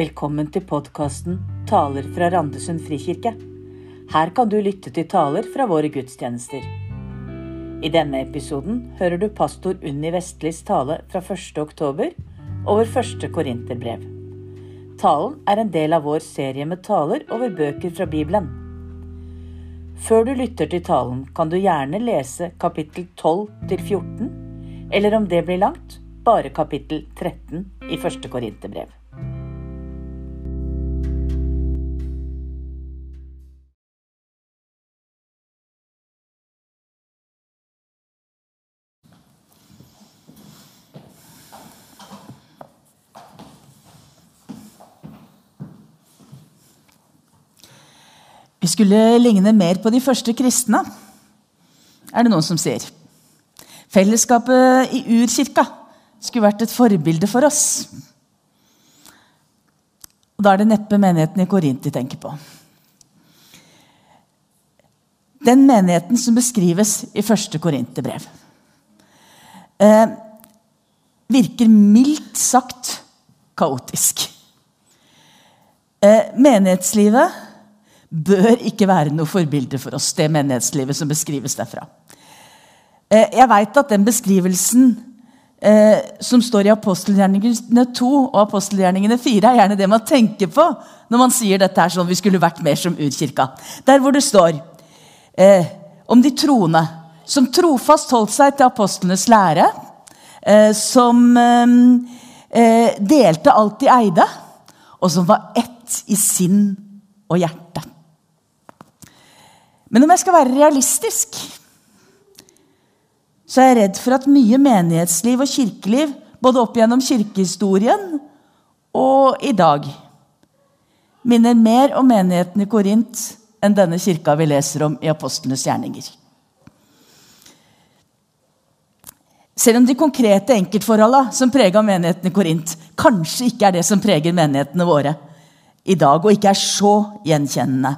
Velkommen til podkasten 'Taler fra Randesund frikirke'. Her kan du lytte til taler fra våre gudstjenester. I denne episoden hører du pastor Unni Vestlis tale fra 1. oktober over første korinterbrev. Talen er en del av vår serie med taler over bøker fra Bibelen. Før du lytter til talen, kan du gjerne lese kapittel 12 til 14, eller om det blir langt, bare kapittel 13 i første korinterbrev. Vi skulle ligne mer på de første kristne, er det noen som sier. Fellesskapet i urkirka skulle vært et forbilde for oss. Og Da er det neppe menigheten i Korint de tenker på. Den menigheten som beskrives i første Korinterbrev, eh, virker mildt sagt kaotisk. Eh, menighetslivet bør ikke være noe forbilde for oss, det menighetslivet som beskrives derfra. Eh, jeg veit at den beskrivelsen eh, som står i apostelgjerningene 2 og apostelgjerningene 4, er gjerne det man tenker på når man sier dette er sånn vi skulle vært mer som urkirka. Der hvor det står eh, om de troende som trofast holdt seg til apostlenes lære, som delte alt de eide, og som var ett i sinn og hjerte. Men om jeg skal være realistisk, så er jeg redd for at mye menighetsliv og kirkeliv, både opp gjennom kirkehistorien og i dag, minner mer om menigheten i Korint enn denne kirka vi leser om i apostlenes gjerninger. Selv om de konkrete enkeltforholdene som prega menigheten i Korint, kanskje ikke er det som preger menighetene våre i dag, og ikke er så gjenkjennende,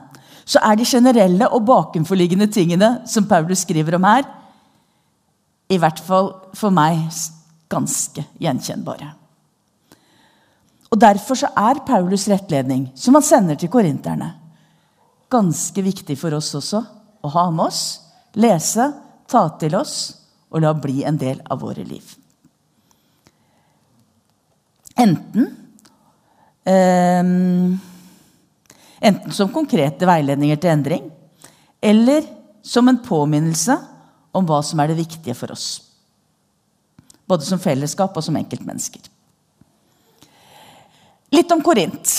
så er de generelle og bakenforliggende tingene som Paulus skriver om her, i hvert fall for meg ganske gjenkjennbare. Og Derfor så er Paulus' rettledning, som han sender til korinterne, ganske viktig for oss også å ha med oss, lese, ta til oss og la bli en del av våre liv. Enten eh, Enten som konkrete veiledninger til endring, eller som en påminnelse om hva som er det viktige for oss. Både som fellesskap og som enkeltmennesker. Litt om Korint.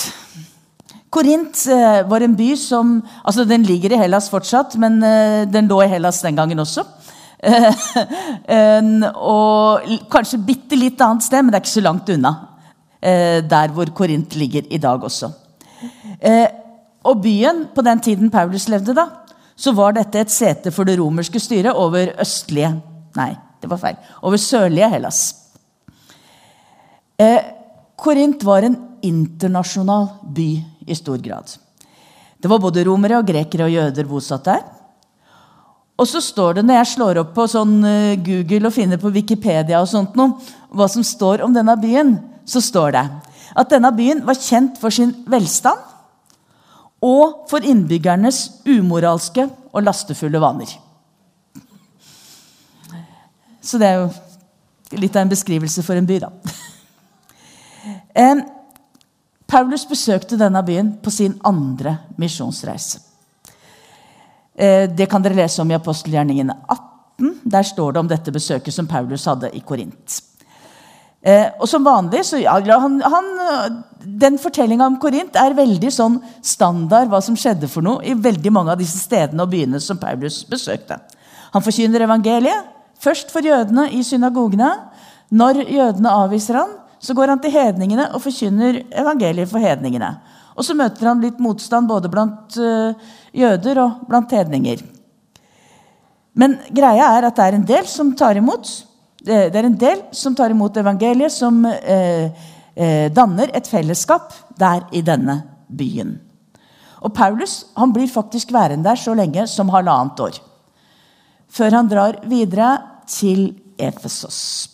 Korint eh, var en by som altså Den ligger i Hellas fortsatt, men eh, den lå i Hellas den gangen også. og kanskje bitte litt annet sted, men det er ikke så langt unna. Eh, der hvor Korint ligger i dag også. Og byen, på den tiden Paulus levde, da, så var dette et sete for det romerske styret over østlige Nei, det var feil. Over sørlige Hellas. Eh, Korint var en internasjonal by i stor grad. Det var både romere, og grekere og jøder bosatt der. Og så står det, når jeg slår opp på sånn Google og finner på Wikipedia og sånt noe, hva som står om denne byen, så står det at denne byen var kjent for sin velstand og for innbyggernes umoralske og lastefulle vaner. Så det er jo litt av en beskrivelse for en by, da. Paulus besøkte denne byen på sin andre misjonsreise. Eh, det kan dere lese om i apostelgjerningene 18. Der står det om dette besøket som Paulus hadde i Korint. Eh, og som vanlig, så ja, han, han, Den fortellinga om Korint er veldig sånn standard hva som skjedde for noe i veldig mange av disse stedene og byene som Paulus besøkte. Han forkynner evangeliet, først for jødene i synagogene. Når jødene avviser han, så går han til hedningene og forkynner evangeliet for hedningene. Og så møter han litt motstand både blant uh, jøder og blant hedninger. Men greia er at det er en del som tar imot. Det er en del som tar imot evangeliet, som eh, eh, danner et fellesskap der i denne byen. Og Paulus han blir faktisk værende der så lenge som halvannet år. Før han drar videre til Efesos.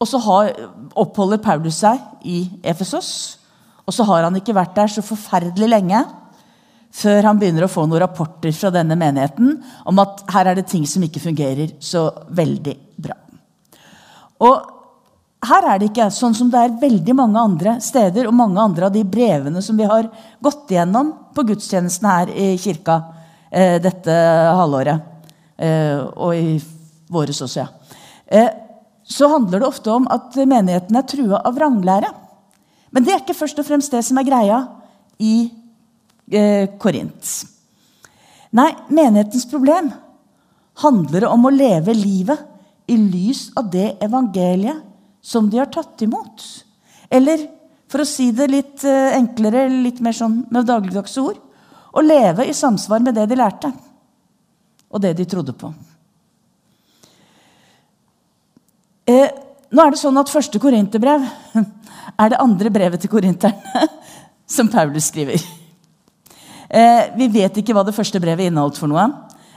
Og så har, oppholder Paulus seg i Efesos. Og så har han ikke vært der så forferdelig lenge før han begynner å få noen rapporter fra denne menigheten om at her er det ting som ikke fungerer så veldig bra. Og her er det ikke sånn som det er veldig mange andre steder og mange andre av de brevene som vi har gått igjennom på gudstjenesten her i kirka eh, dette halvåret. Eh, og i våres også, ja. Eh, så handler det ofte om at menigheten er trua av vranglære. Men det er ikke først og fremst det som er greia i Korint. Nei, menighetens problem handler om å leve livet i lys av det evangeliet som de har tatt imot. Eller for å si det litt eh, enklere, litt mer sånn med dagligdagse ord å leve i samsvar med det de lærte, og det de trodde på. Eh, nå er det sånn at Første korinterbrev er det andre brevet til korinterne som Paulus skriver. Eh, vi vet ikke hva det første brevet inneholdt for noe.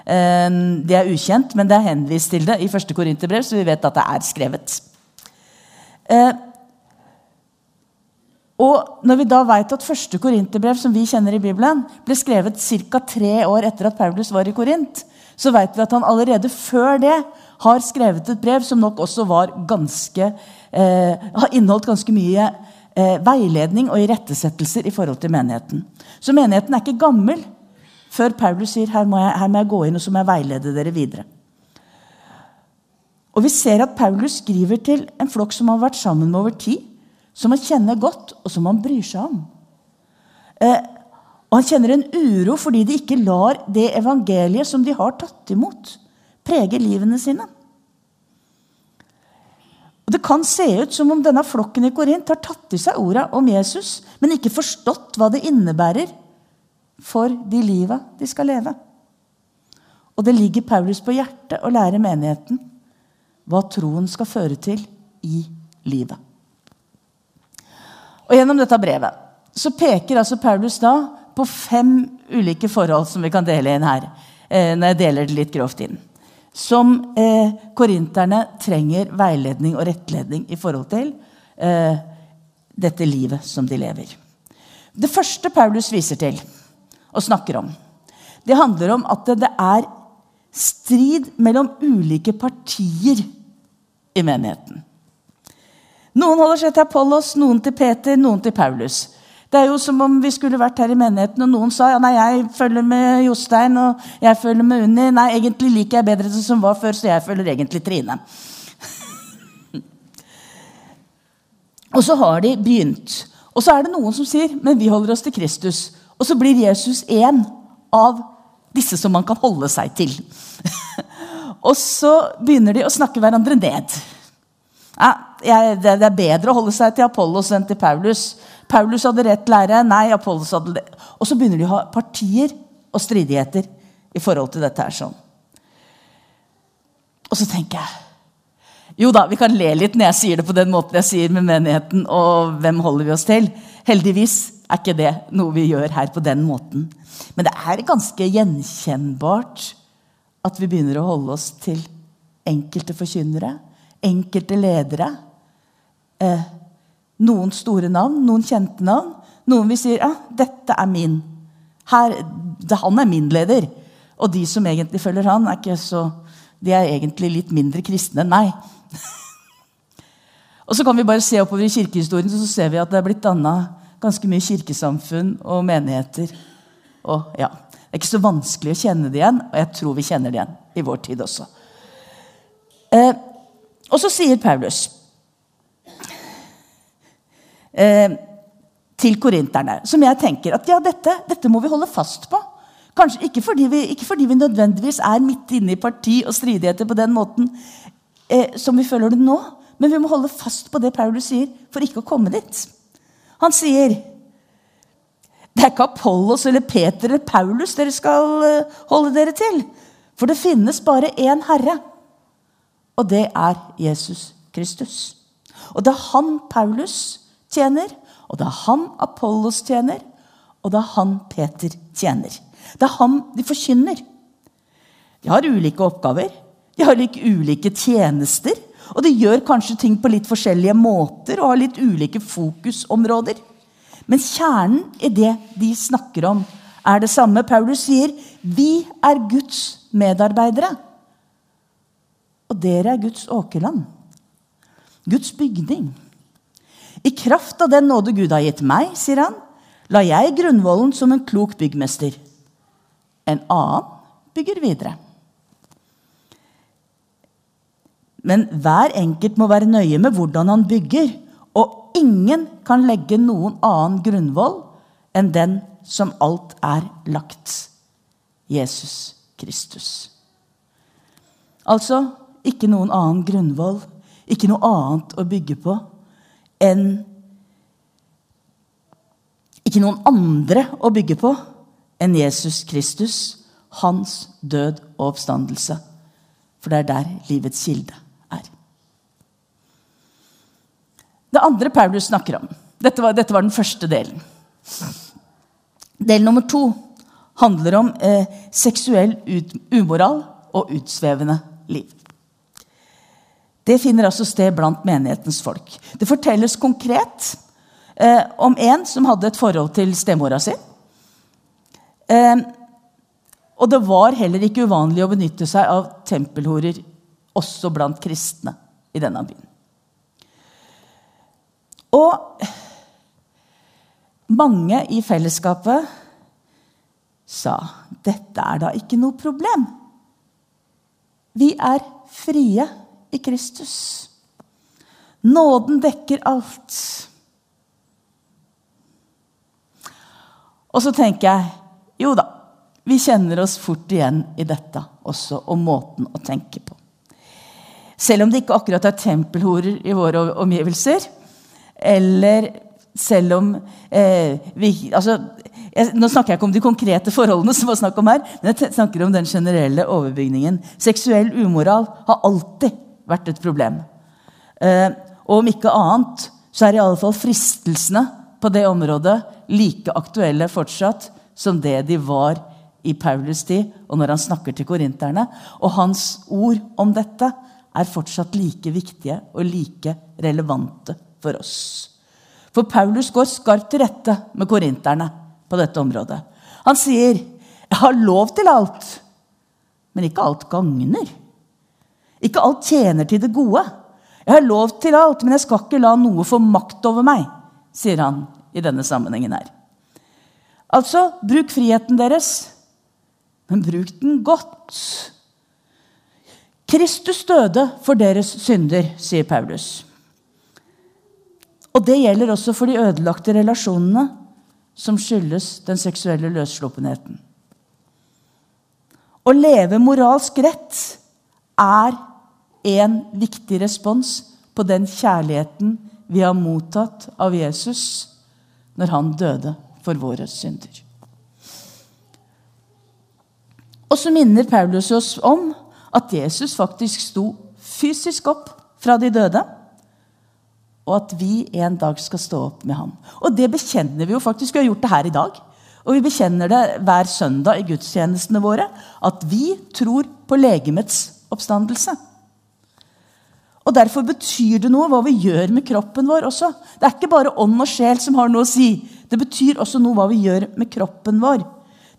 Eh, det er ukjent, men det er henvist til det i første korinterbrev, så vi vet at det er skrevet. Eh, og når vi da vet at første korinterbrev som vi kjenner i Bibelen, ble skrevet ca. tre år etter at Paulus var i Korint, så vet vi at han allerede før det har skrevet et brev som nok også var ganske, eh, har inneholdt ganske mye veiledning og irettesettelser i forhold til menigheten. Så menigheten er ikke gammel før Paulus sier her må jeg, her må jeg gå inn og så må jeg veilede dere videre. Og Vi ser at Paulus skriver til en flokk som har vært sammen med over tid, som han kjenner godt, og som han bryr seg om. Eh, og Han kjenner en uro fordi de ikke lar det evangeliet som de har tatt imot, prege livene sine. Og Det kan se ut som om denne flokken i Korint har tatt i seg orda om Jesus, men ikke forstått hva det innebærer for de liva de skal leve. Og det ligger Paulus på hjertet å lære menigheten hva troen skal føre til i livet. Og Gjennom dette brevet så peker altså Paulus da på fem ulike forhold som vi kan dele inn her. Eh, når jeg deler det litt grovt inn som eh, korinterne trenger veiledning og rettledning i forhold til eh, dette livet som de lever. Det første Paulus viser til og snakker om, det handler om at det er strid mellom ulike partier i menigheten. Noen holder seg til Apollos, noen til Peter, noen til Paulus. Det er jo som om vi skulle vært her i menigheten, og noen sa ja, nei, jeg følger med Jostein og jeg følger med Unni. Nei, egentlig liker jeg bedre det som var før, så jeg følger egentlig Trine. og så har de begynt. Og så er det noen som sier men vi holder oss til Kristus. Og så blir Jesus en av disse som man kan holde seg til. og så begynner de å snakke hverandre ned. Ja, det er bedre å holde seg til Apollos enn til Paulus. Paulus hadde rett lære. Nei, Apollos hadde det. Og så begynner de å ha partier og stridigheter i forhold til dette. her sånn. Og så tenker jeg Jo da, vi kan le litt når jeg sier det på den måten jeg sier med menigheten. Og hvem holder vi oss til? Heldigvis er ikke det noe vi gjør her på den måten. Men det er ganske gjenkjennbart at vi begynner å holde oss til enkelte forkynnere, enkelte ledere. Eh, noen store navn, noen kjente navn. Noen vi sier ja, dette er min. Her, det, han er min leder. Og de som egentlig følger han, er ikke så, de er egentlig litt mindre kristne enn meg. og så kan vi bare se oppover i kirkehistorien, så ser vi at det er blitt danna ganske mye kirkesamfunn og menigheter. Og ja, Det er ikke så vanskelig å kjenne det igjen, og jeg tror vi kjenner det igjen i vår tid også. Eh, og så sier Paulus eh, til korinterne. Som jeg tenker at ja, dette, dette, må vi holde fast på. Kanskje ikke fordi, vi, ikke fordi vi nødvendigvis er midt inne i parti og stridigheter på den måten eh, som vi føler det nå, men vi må holde fast på det Paulus sier, for ikke å komme dit. Han sier det er ikke Apollos eller Peter eller Paulus dere skal eh, holde dere til. For det finnes bare én Herre, og det er Jesus Kristus. Og det er han Paulus tjener, og det er han Apollos tjener, og det er han Peter tjener. Det er han de forkynner. De har ulike oppgaver, de har like ulike tjenester. Og de gjør kanskje ting på litt forskjellige måter og har litt ulike fokusområder. Men kjernen i det de snakker om, er det samme. Paulus sier vi er Guds medarbeidere. Og dere er Guds åkerland. Guds bygning. I kraft av den nåde Gud har gitt meg, sier han, la jeg grunnvollen som en klok byggmester. En annen bygger videre. Men hver enkelt må være nøye med hvordan han bygger. Og ingen kan legge noen annen grunnvoll enn den som alt er lagt. Jesus Kristus. Altså ikke noen annen grunnvoll, ikke noe annet å bygge på enn Ikke noen andre å bygge på enn Jesus Kristus, hans død og oppstandelse. For det er der livets kilde er. Det andre Paulus snakker om Dette var, dette var den første delen. Del nummer to handler om eh, seksuell ut, umoral og utsvevende liv. Det finner altså sted blant menighetens folk. Det fortelles konkret eh, om en som hadde et forhold til stemora si. Eh, og det var heller ikke uvanlig å benytte seg av tempelhorer også blant kristne i denne byen. Og mange i fellesskapet sa dette er da ikke noe problem. Vi er frie i Kristus. Nåden dekker alt. Og så tenker jeg jo da, vi kjenner oss fort igjen i dette også, og måten å tenke på. Selv om det ikke akkurat er tempelhorer i våre omgivelser, eller selv om eh, vi altså, jeg, Nå snakker jeg ikke om de konkrete forholdene, som var snakk om her, men jeg snakker om den generelle overbygningen. Seksuell umoral har alltid vært et problem. Eh, og om ikke annet så er i alle fall fristelsene på det området like aktuelle fortsatt som det de var i Paulus tid, og når han snakker til korinterne. Og hans ord om dette er fortsatt like viktige og like relevante for oss. For Paulus går skarpt til rette med korinterne på dette området. Han sier, 'Jeg har lov til alt, men ikke alt gagner.' Ikke alt tjener til det gode. Jeg har lov til alt, men jeg skal ikke la noe få makt over meg, sier han i denne sammenhengen her. Altså, bruk friheten deres, men bruk den godt. Kristus døde for deres synder, sier Paulus. Og det gjelder også for de ødelagte relasjonene som skyldes den seksuelle løssluppenheten. Å leve moralsk rett er en viktig respons på den kjærligheten vi har mottatt av Jesus når han døde for våre synder. Og så minner Paulus oss om at Jesus faktisk sto fysisk opp fra de døde og at vi en dag skal stå opp med ham. Og det bekjenner vi jo faktisk. Vi har gjort det her i dag. Og vi bekjenner det hver søndag i gudstjenestene våre. At vi tror på legemets oppstandelse. Og Derfor betyr det noe hva vi gjør med kroppen vår også. Det er ikke bare ånd og sjel som har noe å si. Det betyr også noe hva vi gjør med kroppen vår.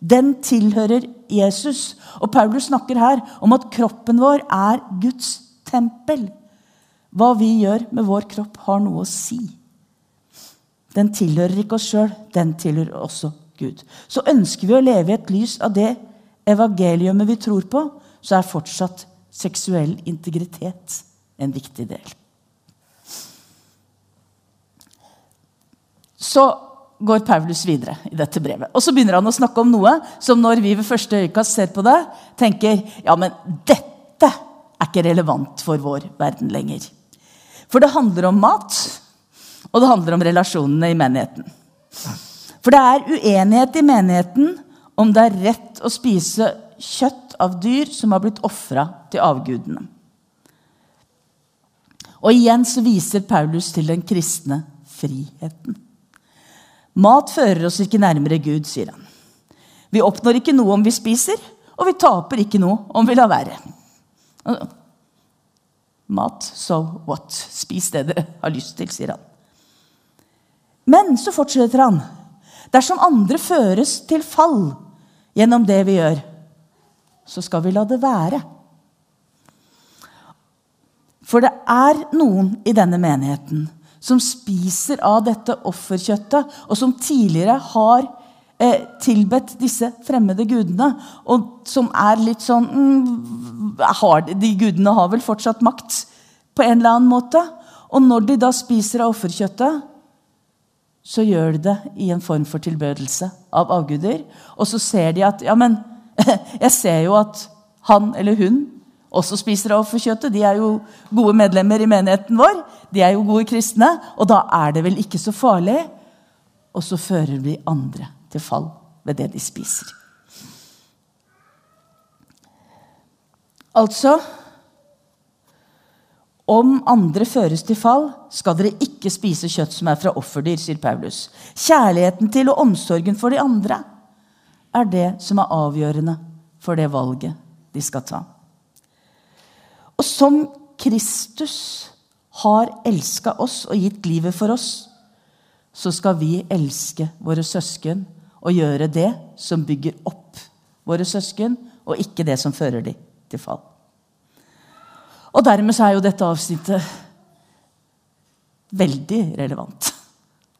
Den tilhører Jesus. Og Paulus snakker her om at kroppen vår er Guds tempel. Hva vi gjør med vår kropp, har noe å si. Den tilhører ikke oss sjøl, den tilhører også Gud. Så ønsker vi å leve i et lys av det evangeliumet vi tror på, så er fortsatt seksuell integritet en viktig del. Så går Paulus videre i dette brevet. Og så begynner han å snakke om noe som når vi ved første øyekast ser på det, tenker ja, men dette er ikke relevant for vår verden lenger. For det handler om mat, og det handler om relasjonene i menigheten. For det er uenighet i menigheten om det er rett å spise kjøtt av dyr som har blitt ofra til avgudene. Og igjen så viser Paulus til den kristne friheten. Mat fører oss ikke nærmere Gud, sier han. Vi oppnår ikke noe om vi spiser, og vi taper ikke noe om vi lar være. mat, so what? Spis det dere har lyst til, sier han. Men så fortsetter han. Dersom andre føres til fall gjennom det vi gjør, så skal vi la det være. For det er noen i denne menigheten som spiser av dette offerkjøttet, og som tidligere har eh, tilbedt disse fremmede gudene, og som er litt sånn mm, har, De gudene har vel fortsatt makt på en eller annen måte. Og når de da spiser av offerkjøttet, så gjør de det i en form for tilbødelse av avguder. Og så ser de at Ja, men jeg ser jo at han eller hun også spiser offerkjøttet. De er jo gode medlemmer i menigheten vår. De er jo gode kristne. Og da er det vel ikke så farlig. Og så fører vi andre til fall ved det de spiser. Altså om andre føres til fall, skal dere ikke spise kjøtt som er fra offerdyr, sier Paulus. Kjærligheten til og omsorgen for de andre er det som er avgjørende for det valget de skal ta. Som Kristus har elska oss og gitt livet for oss, så skal vi elske våre søsken og gjøre det som bygger opp våre søsken, og ikke det som fører dem til fall. Og dermed så er jo dette avsnittet veldig relevant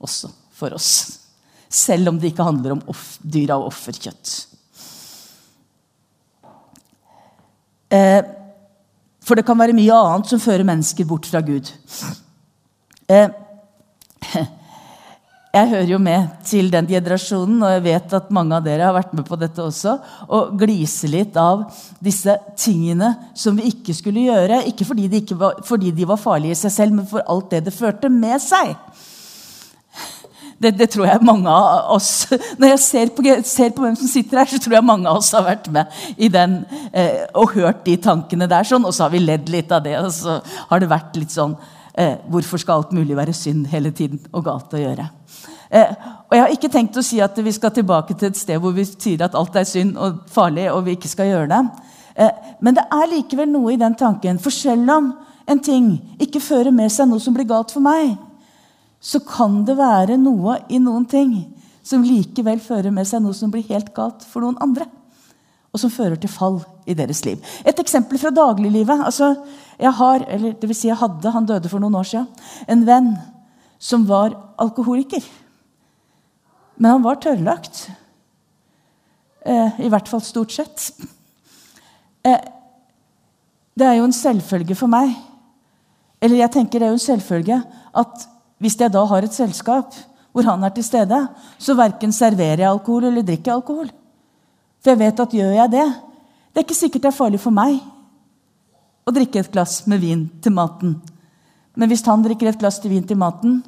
også for oss. Selv om det ikke handler om dyr av offerkjøtt. Eh, for det kan være mye annet som fører mennesker bort fra Gud. Eh, jeg hører jo med til den generasjonen, og jeg vet at mange av dere har vært med på dette også, og gliser litt av disse tingene som vi ikke skulle gjøre. Ikke fordi de, ikke var, fordi de var farlige i seg selv, men for alt det det førte med seg. Det, det, tror jeg mange av oss Når jeg ser på, ser på, hvem som sitter her, så tror jeg mange av oss har vært med i den eh, og hørt de tankene der. sånn, Og så har vi ledd litt av det, og så har det vært litt sånn eh, Hvorfor skal alt mulig være synd hele tiden og galt å gjøre? Eh, og Jeg har ikke tenkt å si at vi skal tilbake til et sted hvor vi sier at alt er synd og farlig, og vi ikke skal gjøre det. Eh, men det er likevel noe i den tanken. For selv om en ting ikke fører med seg noe som blir galt for meg, så kan det være noe i noen ting som likevel fører med seg noe som blir helt galt for noen andre. Og som fører til fall i deres liv. Et eksempel fra dagliglivet. Altså, jeg har, eller det vil si jeg hadde, han døde for noen år siden, en venn som var alkoholiker. Men han var tørrlagt. Eh, I hvert fall stort sett. Eh, det er jo en selvfølge for meg eller jeg tenker det er jo en selvfølge at hvis jeg da har et selskap hvor han er til stede, så verken serverer jeg alkohol eller drikker alkohol. For jeg vet at gjør jeg det Det er ikke sikkert det er farlig for meg å drikke et glass med vin til maten. Men hvis han drikker et glass til vin til maten,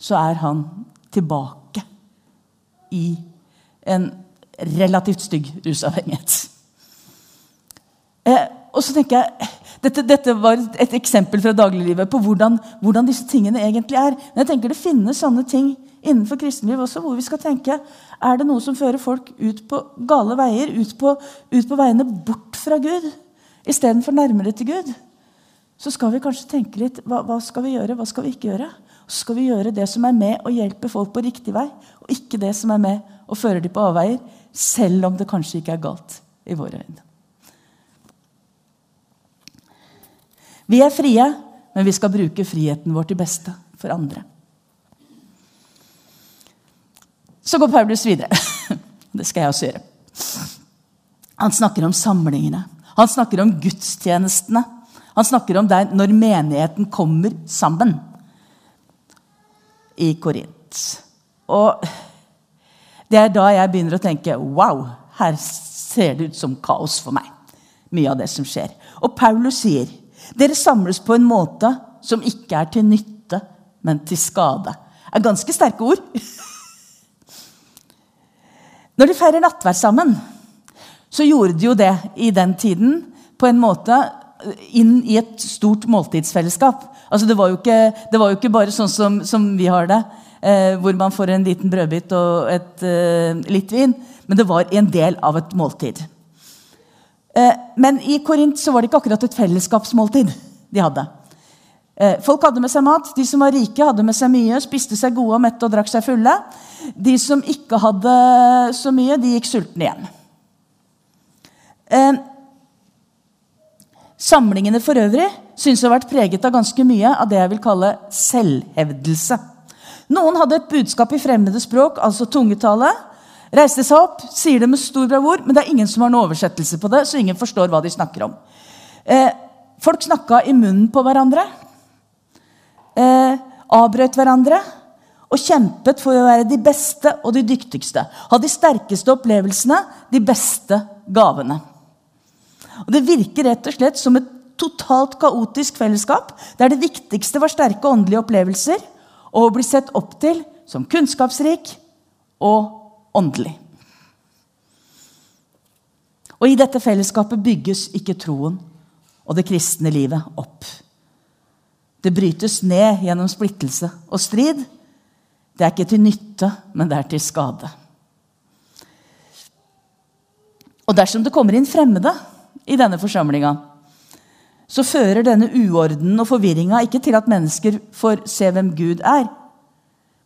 så er han tilbake i en relativt stygg rusavhengighet. Og så tenker jeg, dette, dette, var et eksempel fra dagliglivet på hvordan, hvordan, disse tingene egentlig er. Men jeg tenker det finnes sånne ting innenfor kristenliv også, hvor vi skal tenke er det noe som fører folk ut på gale veier, ut på, ut på veiene bort fra Gud, istedenfor nærmere til Gud. Så skal vi kanskje tenke litt hva, hva skal vi gjøre, hva skal vi ikke gjøre? Så skal vi gjøre det som er med å hjelpe folk på riktig vei, og ikke det som er med å føre dem på avveier, selv om det kanskje ikke er galt i våre øyne. Vi er frie, men vi skal bruke friheten vår til beste for andre. Så går Paulus videre. Det skal jeg også gjøre. Han snakker om samlingene. Han snakker om gudstjenestene. Han snakker om der når menigheten kommer sammen i Korint. Og det er da jeg begynner å tenke wow, her ser det ut som kaos for meg. Mye av det som skjer. Og Paulus sier dere samles på en måte som ikke er til nytte, men til skade. Det er ganske sterke ord. Når de feirer nattverd sammen, så gjorde de jo det i den tiden på en måte inn i et stort måltidsfellesskap. Altså, det, var jo ikke, var jo ikke bare sånn som, som vi har det, eh, hvor man får en liten brødbit og et, eh, litt vin. Men det var en del av et måltid. Eh, men i Korint så var det ikke akkurat et fellesskapsmåltid. de hadde. Eh, folk hadde med seg mat. De som var rike, hadde med seg mye, spiste seg gode og mette og drakk seg fulle. De som ikke hadde så mye, de gikk sultne hjem. Eh, samlingene for øvrig synes å ha vært preget av ganske mye av det jeg vil kalle selvhevdelse. Noen hadde et budskap i fremmede språk, altså tungetale. Reiste seg opp, sier det med stor bravur, men det er ingen som har noen oversettelse på det, så ingen forstår hva de snakker om. Eh, folk snakka i munnen på hverandre eh, avbrøt hverandre og kjempet for å være de beste og de dyktigste. Ha de sterkeste opplevelsene, de beste gavene. Og Det virker rett og slett som et totalt kaotisk fellesskap, der det viktigste var sterke åndelige opplevelser og å bli sett opp til som kunnskapsrik og åndelig. Og I dette fellesskapet bygges ikke troen og det kristne livet opp. Det brytes ned gjennom splittelse og strid. Det er ikke til nytte, men det er til skade. Og dersom det kommer inn fremmede i denne forsamlinga, så fører denne uordenen og forvirringa ikke til at mennesker får se hvem Gud er,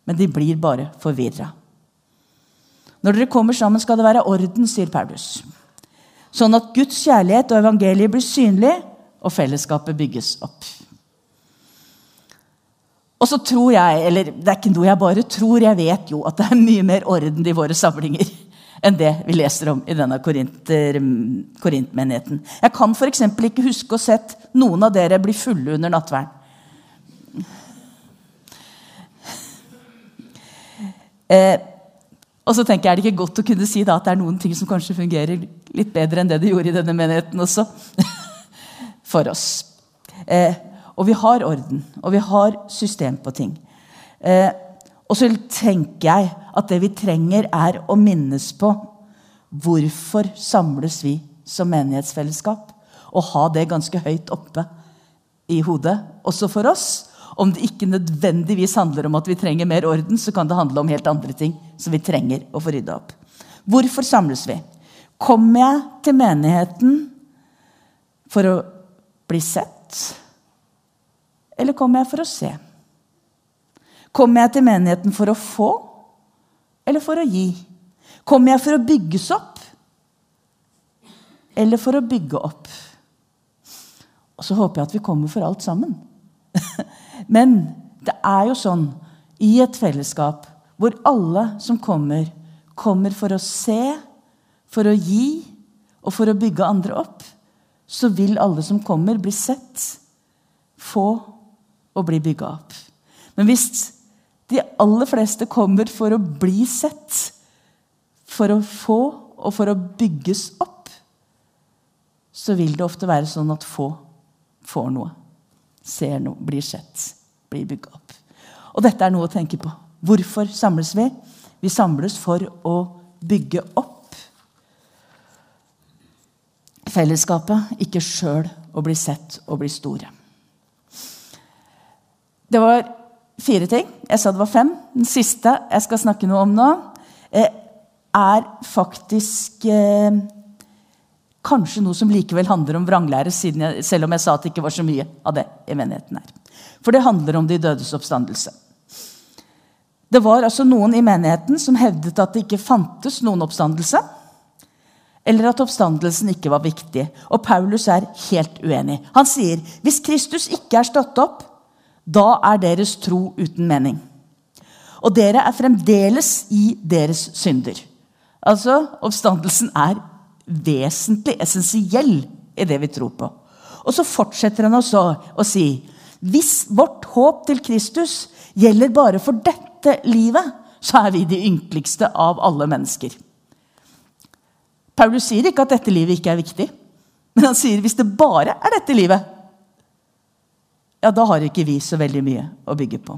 men de blir bare forvirra. Når dere kommer sammen, skal det være orden, sier Paulus. Sånn at Guds kjærlighet og evangeliet blir synlig, og fellesskapet bygges opp. Og så tror jeg, eller det er ikke noe jeg bare tror, jeg vet jo at det er mye mer orden i våre samlinger enn det vi leser om i denne korintmenigheten. Jeg kan f.eks. ikke huske å sett noen av dere bli fulle under nattverden. Eh, og så tenker jeg, Er det ikke godt å kunne si da, at det er noen ting som kanskje fungerer litt bedre enn det det gjorde i denne menigheten også? For oss. Eh, og vi har orden, og vi har system på ting. Eh, og så tenker jeg at det vi trenger, er å minnes på hvorfor samles vi som menighetsfellesskap. Og ha det ganske høyt oppe i hodet, også for oss. Om det ikke nødvendigvis handler om at vi trenger mer orden, så kan det handle om helt andre ting som vi trenger å få rydda opp. Hvorfor samles vi? Kommer jeg til menigheten for å bli sett? eller kommer jeg for å se? Kommer jeg til menigheten for å få, eller for å gi? Kommer jeg for å bygges opp, eller for å bygge opp? Og så håper jeg at vi kommer for alt sammen. Men det er jo sånn i et fellesskap hvor alle som kommer, kommer for å se, for å gi og for å bygge andre opp, så vil alle som kommer, bli sett, få og bli bygga opp. Men hvis de aller fleste kommer for å bli sett, for å få og for å bygges opp, så vil det ofte være sånn at få får noe. Ser noe, blir sett, blir bygd opp. Og dette er noe å tenke på. Hvorfor samles vi? Vi samles for å bygge opp fellesskapet, ikke sjøl å bli sett og bli store. Det var fire ting. Jeg sa det var fem. Den siste jeg skal snakke noe om nå, eh, er faktisk eh, kanskje noe som likevel handler om vranglære, selv om jeg sa at det ikke var så mye av det i menigheten her. For det handler om de dødes oppstandelse. Det var altså noen i menigheten som hevdet at det ikke fantes noen oppstandelse. Eller at oppstandelsen ikke var viktig. Og Paulus er helt uenig. Han sier hvis Kristus ikke er stått opp, da er deres tro uten mening. Og dere er fremdeles i deres synder. Altså, Oppstandelsen er vesentlig, essensiell i det vi tror på. Og så fortsetter han også å si hvis vårt håp til Kristus gjelder bare for dette livet, så er vi de ynkeligste av alle mennesker. Paulus sier ikke at dette livet ikke er viktig, men han sier hvis det bare er dette livet, ja, da har ikke vi så veldig mye å bygge på.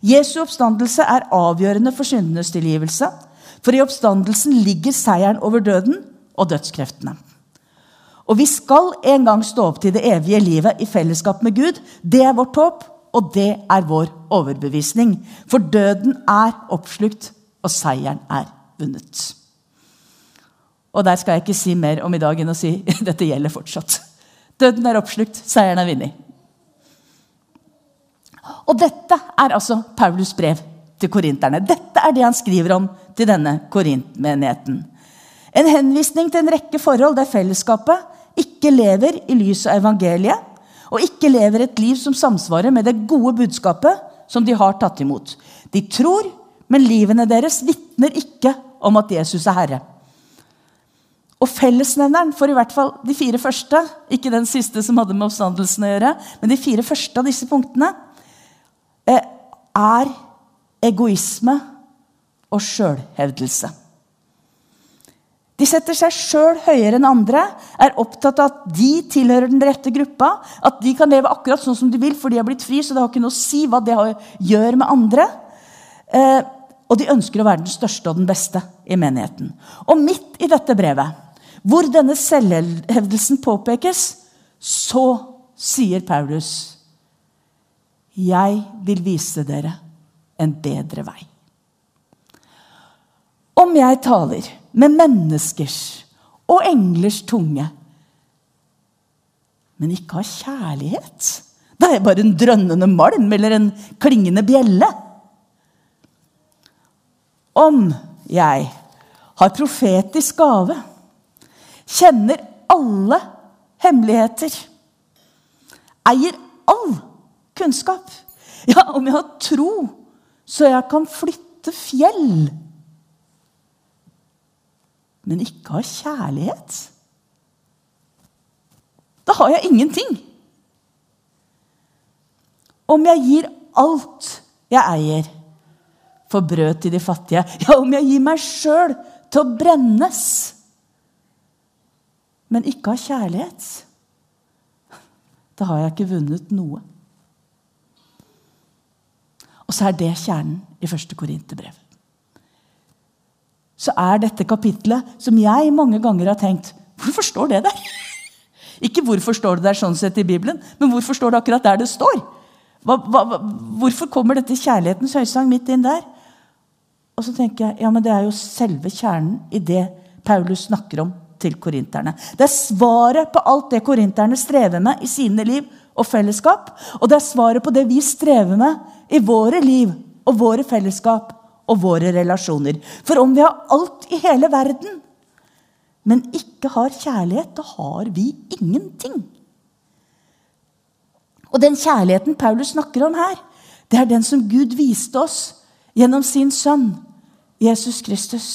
Jesu oppstandelse er avgjørende for syndenes tilgivelse. For i oppstandelsen ligger seieren over døden og dødskreftene. Og vi skal en gang stå opp til det evige livet i fellesskap med Gud. Det er vårt håp, og det er vår overbevisning. For døden er oppslukt, og seieren er vunnet. Og der skal jeg ikke si mer om i dag enn å si dette gjelder fortsatt. Døden er oppslukt, seieren er vunnet. Og dette er altså Paulus brev til korinterne. Dette er det han skriver om til denne korintmenigheten. En henvisning til en rekke forhold der fellesskapet ikke lever i lys av evangeliet, og ikke lever et liv som samsvarer med det gode budskapet som de har tatt imot. De tror, men livene deres vitner ikke om at Jesus er Herre. Og fellesnevneren for i hvert fall de fire første, ikke den siste som hadde med oppstandelsen å gjøre, men de fire første av disse punktene, eh, er egoisme og sjølhevdelse. De setter seg sjøl høyere enn andre, er opptatt av at de tilhører den rette gruppa. At de kan leve akkurat sånn som de vil, for de har blitt fri, så det har ikke noe å si hva det gjør med andre. Eh, og de ønsker å være den største og den beste i menigheten. Og midt i dette brevet, hvor denne selvhevdelsen påpekes, så sier Paulus Jeg vil vise dere en bedre vei. Om jeg taler med menneskers og englers tunge, men ikke av kjærlighet, da er bare en drønnende malm eller en klingende bjelle. Om jeg har profetisk gave, kjenner alle hemmeligheter, eier all kunnskap, ja, om jeg har tro så jeg kan flytte fjell men ikke har kjærlighet, da har jeg ingenting. Om jeg gir alt jeg eier, for brød til de fattige, ja, om jeg gir meg sjøl til å brennes, men ikke har kjærlighet, da har jeg ikke vunnet noe. Og så er det kjernen i første Korinterbrev så er dette kapitlet som jeg mange ganger har tenkt Hvorfor står det der? Ikke hvorfor står det der sånn sett i Bibelen, men hvorfor står det akkurat der det står? Hva, hva, hvorfor kommer dette kjærlighetens høysang midt inn der? Og så tenker jeg, ja, men Det er jo selve kjernen i det Paulus snakker om til korinterne. Det er svaret på alt det korinterne strever med i sine liv og fellesskap. Og det er svaret på det vi strever med i våre liv og våre fellesskap og våre relasjoner. For om vi har alt i hele verden, men ikke har kjærlighet, da har vi ingenting. Og den kjærligheten Paulus snakker om her, det er den som Gud viste oss gjennom sin sønn, Jesus Kristus.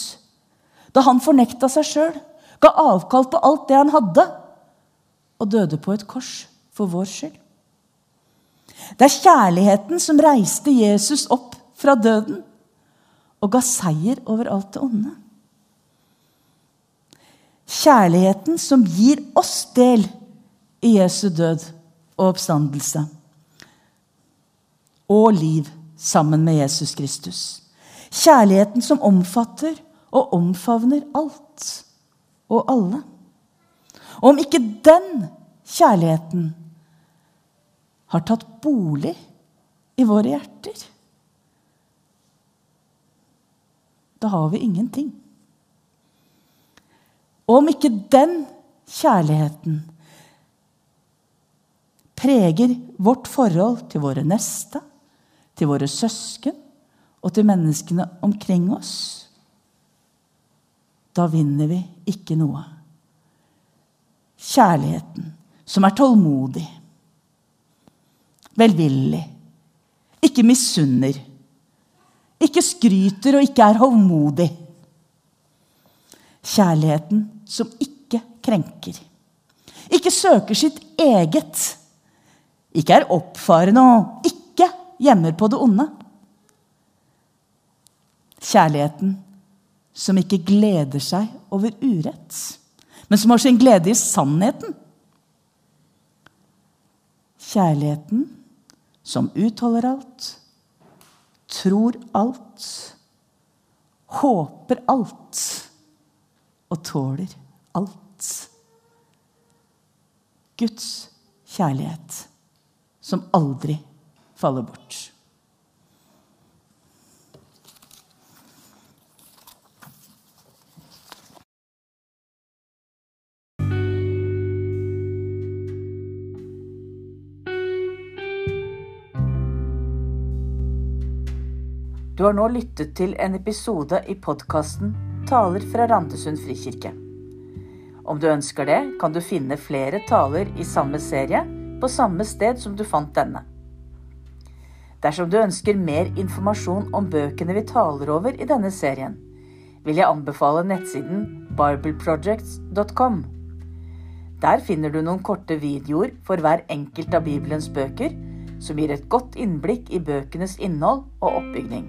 Da han fornekta seg sjøl, ga avkall på alt det han hadde, og døde på et kors for vår skyld. Det er kjærligheten som reiste Jesus opp fra døden og ga seier over alt det onde. Kjærligheten som gir oss del i Jesu død og oppstandelse. Og liv sammen med Jesus Kristus. Kjærligheten som omfatter og omfavner alt og alle. Og om ikke den kjærligheten har tatt bolig i våre hjerter da har vi ingenting. Og om ikke den kjærligheten preger vårt forhold til våre neste, til våre søsken og til menneskene omkring oss, da vinner vi ikke noe. Kjærligheten som er tålmodig, velvillig, ikke misunner ikke skryter og ikke er hovmodig. Kjærligheten som ikke krenker. Ikke søker sitt eget. Ikke er oppfarende og ikke gjemmer på det onde. Kjærligheten som ikke gleder seg over urett, men som har sin glede i sannheten. Kjærligheten som utholder alt tror alt, håper alt og tåler alt. Guds kjærlighet som aldri faller bort. Du har nå lyttet til en episode i podkasten Taler fra Randesund frikirke. Om du ønsker det, kan du finne flere taler i samme serie på samme sted som du fant denne. Dersom du ønsker mer informasjon om bøkene vi taler over i denne serien, vil jeg anbefale nettsiden bibleprojects.com. Der finner du noen korte videoer for hver enkelt av Bibelens bøker, som gir et godt innblikk i bøkenes innhold og oppbygning.